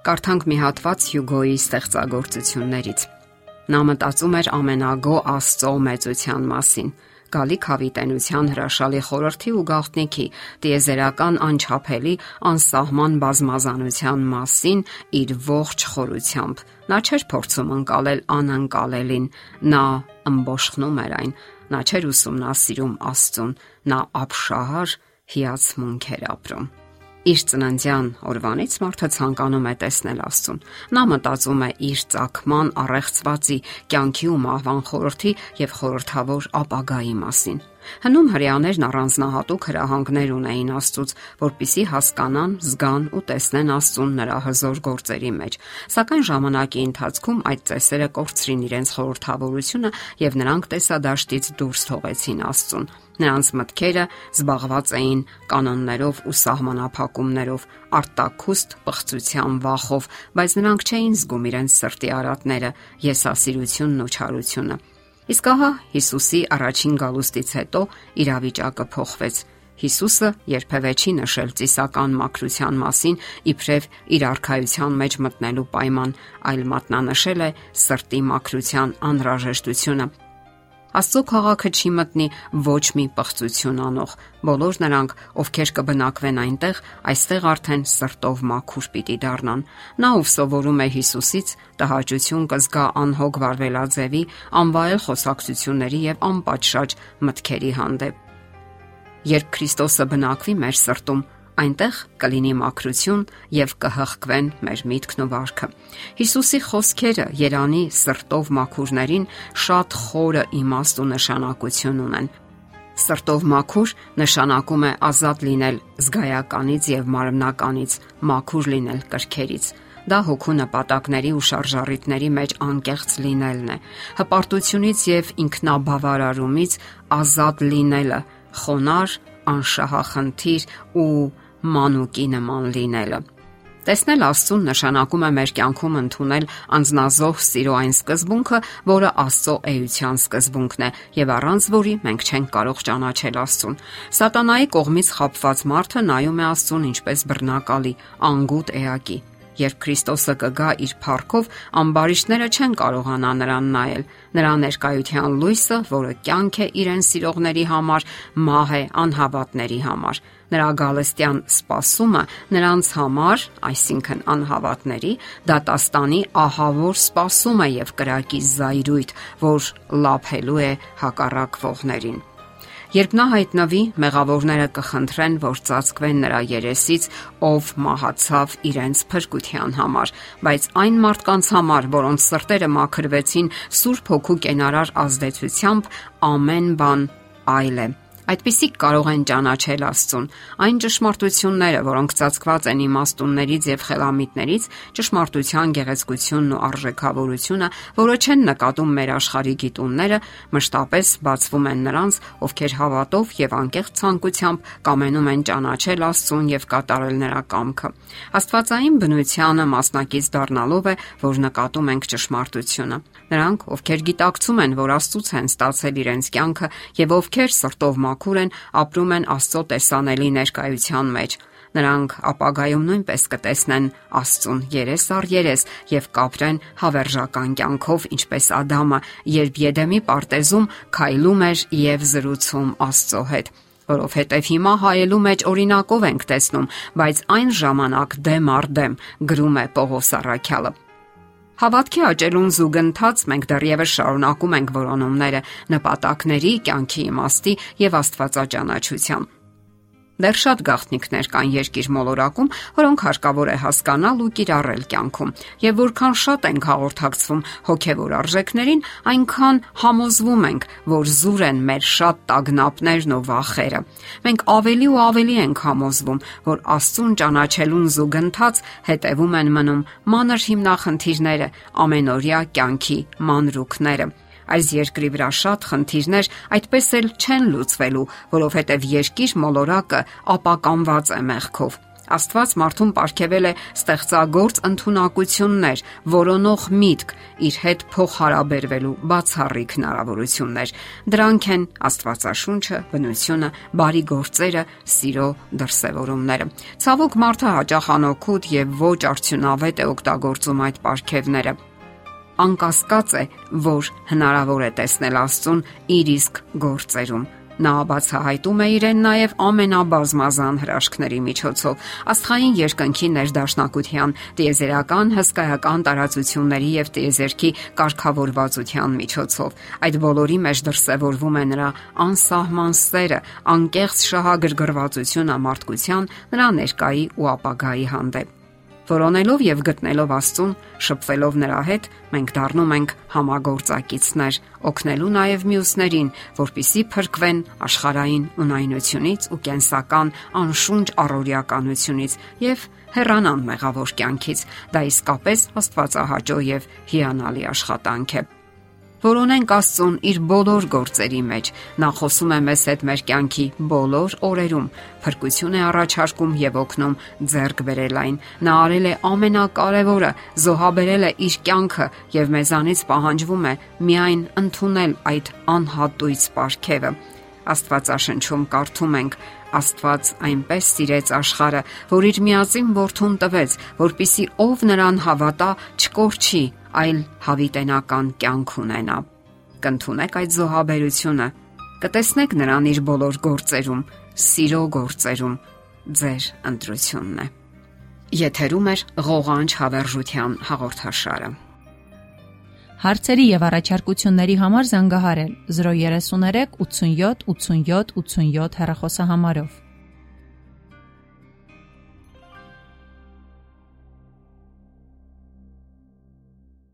Կարդանք մի հատված Հյուգոյի ստեղծագործություններից։ Նա մտածում էր ամենագո Աստծո մեծության մասին, գալիք հավիտենության հրաշալի խորհրդի ու գաղտնիքի, տիեզերական անչափելի անսահման բազմազանության մասին իր ողջ խորությամբ։ Նա չէր փորձում անցալել անընկալելին, նա ըմբոշխնում էր այն։ Նա չէր ուսումնասիրում Աստծուն, նա ապշահար հիացմունք էր ապրում։ Իր ծննդյան օրվանից մարդը ցանկանում է տեսնել Աստծուն։ Նա մտածում է իր ցակման առեղծվածի, կյանքի ու մահվան խորհրդի եւ խորհրդավոր ապագայի մասին։ Հնում հрьяաներն առանձնահատուկ հրահանգներ ունեին Աստծուց, որpիսի հասկանան, զգան ու տեսնեն Աստծուն նրա հզոր գործերի մեջ։ Սակայն ժամանակի ընթացքում այդ ծեսերը կորցրին իրենց խորհրդավորությունը եւ նրանք տեսադաշտից դուրս թողեցին Աստծուն։ Նրանց մտքերը զբաղված էին կանոններով ու սահմանափակումներով, արտակուստ պղծության վախով, բայց նրանք չէին զգում իրենց սրտի արատները, եսասիրությունն ու չարությունը։ Իսկ ահա Հիսուսի առաջին գալուստից հետո իրավիճակը փոխվեց։ Հիսուսը երբևէ չի նշել ծիսական մաքրության մասին իբրև իր արխայության մեջ մտնելու պայման, այլ մատնանշել է սրտի մաքրության անհրաժեշտությունը Աստծո քաղաքը չի մտնի ոչ մի պղծություն անող։ Բոլոր նրանք, ովքեր կբնակվեն այնտեղ, այստեղ արդեն սրտով մաքուր պիտի դառնան։ Նա ով սովորում է Հիսուսից, տհաճություն կզգա անհոգ վարվելաձևի, անվայել խոսակցությունների եւ անպատշաճ մտքերի հանդեպ։ Երբ Քրիստոսը բնակվի մեր սրտում, այնտեղ կլինի մաքրություն եւ կհղկվեն մեր միտքն ու վարքը։ Հիսուսի խոսքերը Երանի սրտով մաքուրներին շատ խորը իմաստ ու նշանակություն ունեն։ Սրտով մաքուր նշանակում է ազատ լինել զգայականից եւ մարմնականից, մաքուր լինել կրքերից։ Դա հոգու նպատակների ու շարժառիթների մեջ անկեղծ լինելն է։ Հպարտությունից եւ ինքնաբավարարումից ազատ լինելը, խոնար, անշահախնդիր ու մանուկի նման լինելը։ Տեսնել Աստծուն նշանակում է մեր կյանքում ընդունել անznազող սիրո այն սկզբունքը, որը Աստծո էության սկզբունքն է, եւ առանց որի մենք չենք կարող ճանաչել Աստծուն։ Սատանայի կողմից խապված մարդը նայում է Աստծուն ինչպես բռնակալի, անգութ էակի։ Երբ Քրիստոսը կգա իր փառքով, ամբարիշտները չեն կարողանա նրան նայել։ Նրա ներկայության լույսը, որը կյանք է իրեն սիրողների համար, մահ է անհավատների համար։ Նրա գալստյան սпасումը նրանց համար, այսինքն անհավատների, դատաստանի ահավոր սпасում է եւ կրակի զայրույթ, որ լափելու է հակառակողներին։ Երբ նա հայտնավի, մեղավորները կխնդրեն, որ ծածկվեն նրա երեսից, ով մահացավ իրենց փրկության համար, բայց այն մարդկանց համար, որոնց սրտերը մաքրվեցին Սուրբ Հոգու կենարար ազդեցությամբ, ամեն բան այլ է այդպիսիք կարող են ճանաչել Աստծուն։ Այն ճշմարտությունները, որոնք ծածկված են իմաստուններից եւ խելամիտներից, ճշմարտության գեղեցկությունն ու արժեքավորությունը, որը չեն նկատում մեր աշխարհի գիտունները, մշտապես բացվում են նրանց, ովքեր հավատով եւ անկեղծ ցանկությամբ կամենում են ճանաչել Աստծուն եւ կատարել նրա կամքը։ Աստվածային բնությանը մասնակից դառնալով է, որ նկատում ենք ճշմարտությունը։ Նրանք, ովքեր գիտակցում են, որ Աստծուց են ստացել իրենց կյանքը եւ ովքեր սրտով մաքուր են, ապրում են Աստծո տեսանելի ներկայության մեջ։ Նրանք ապագայում նույնպես կտեսնեն Աստծուն երես առ երես եւ կապրեն հավերժական կյանքով, ինչպես Ադամը, երբ Եդեմի պարտեզում քայլում էր եւ զրուցում Աստծո հետ որովհետև հիմա հայելու մեջ օրինակով ենք տեսնում, բայց այն ժամանակ դեմ առ դեմ գրում է Պողոս Արաքյալը։ Հավատքի աճելուն զուգընթաց մենք դեռևս շարունակում ենք որոնումները նպատակների, կյանքի իմաստի եւ աստվածաճանաչության։ Դեռ շատ գաղտնիքներ կան երկիր մոլորակում, որոնք հարկավոր է հասկանալ ու կիրառել կյանքում։ Եվ որքան շատ ենք հաղորդակցվում հոգևոր արժեքներին, այնքան համոզվում ենք, որ զուր են մեր շատ տագնապներն ու վախերը։ Մենք ավելի ու ավելի ենք համոզվում, որ Աստծուն ճանաչելուն զուգընթաց հետևում են մնում մանր հիմնախնդիրները, ամենօրյա կյանքի մանրուքները այս երկրի վրա շատ խնդիրներ այդպես էլ չեն լուծվելու, որովհետև երկիր մոլորակը ապականված է մեղքով։ Աստված մարդուն ապարգևել է ստեղծագործ ընտունակություններ, որոնող միտք, իր հետ փոխհարաբերվելու բացառիկ հնարավորություններ։ Դրանք են Աստվածաշունչը, բնությունը, բարի գործերը, սիրո դրսևորումները։ Ցավոք մարդը հաճախ անօգուտ եւ ոչ արդյունավետ է օգտագործում այդ ապարգևները անկասկած է, որ հնարավոր է տեսնել Աստծուն իր իսկ գործերում Նա բացահայտում է իրեն նաև ամենաբազմազան հրաշքների միջոցով, աստխային երկնքի ներդաշնակության, տիեզերական հսկայական տարածությունների եւ տիեզերքի կարգավորվածության միջոցով։ Այդ բոլորի մեջ դրսևորվում է նրա անսահման սերը, անկեղծ շահագրգռվածությունը մարդկության, նրա ներկայի ու ապագայի հանդեպ։ Որոնելով եւ գտնելով Աստծուն, շփվելով նրա հետ, մենք դառնում ենք համագործակիցներ, օգնելու նաեւ մյուսներին, որpիսի փրկվեն աշխարհային ունայնությունից ու կենսական անշունչ առօրյականությունից եւ հեռանան մեղավոր կյանքից։ Դա իսկապես Աստվածահաճո եւ հիանալի աշխատանք է որոնենք Աստծուն իր բոլոր գործերի մեջ։ Նա խոսում է մեզ հետ մեր կյանքի բոլոր օրերում, փրկություն է առաջարկում եւ օգնում ձեռք բերել այն։ Նա արել է ամենակարևորը, զոհաբերել է իր կյանքը եւ մեզանից պահանջվում է միայն ընդունել այդ անհատույց ապարքևը։ Աստվածաշնչում կարդում ենք. Աստված այնպես սիրեց աշխարը, որ իր միածին որդուն տվեց, որpիսի ով նրան հավատա, չկորչի, այլ հավիտենական կյանք ունենա։ Կընթունեք այդ զոհաբերությունը, կտեսնեք նրան իր բոլոր գործերում, սիրո գործերում։ Ձեր ընտրությունն է։ Եթերում է ղողանջ հավերժության հաղորդաշարը։ Հարցերի եւ առաջարկությունների համար զանգահարել 033 87 87 87 հեռախոսահամարով։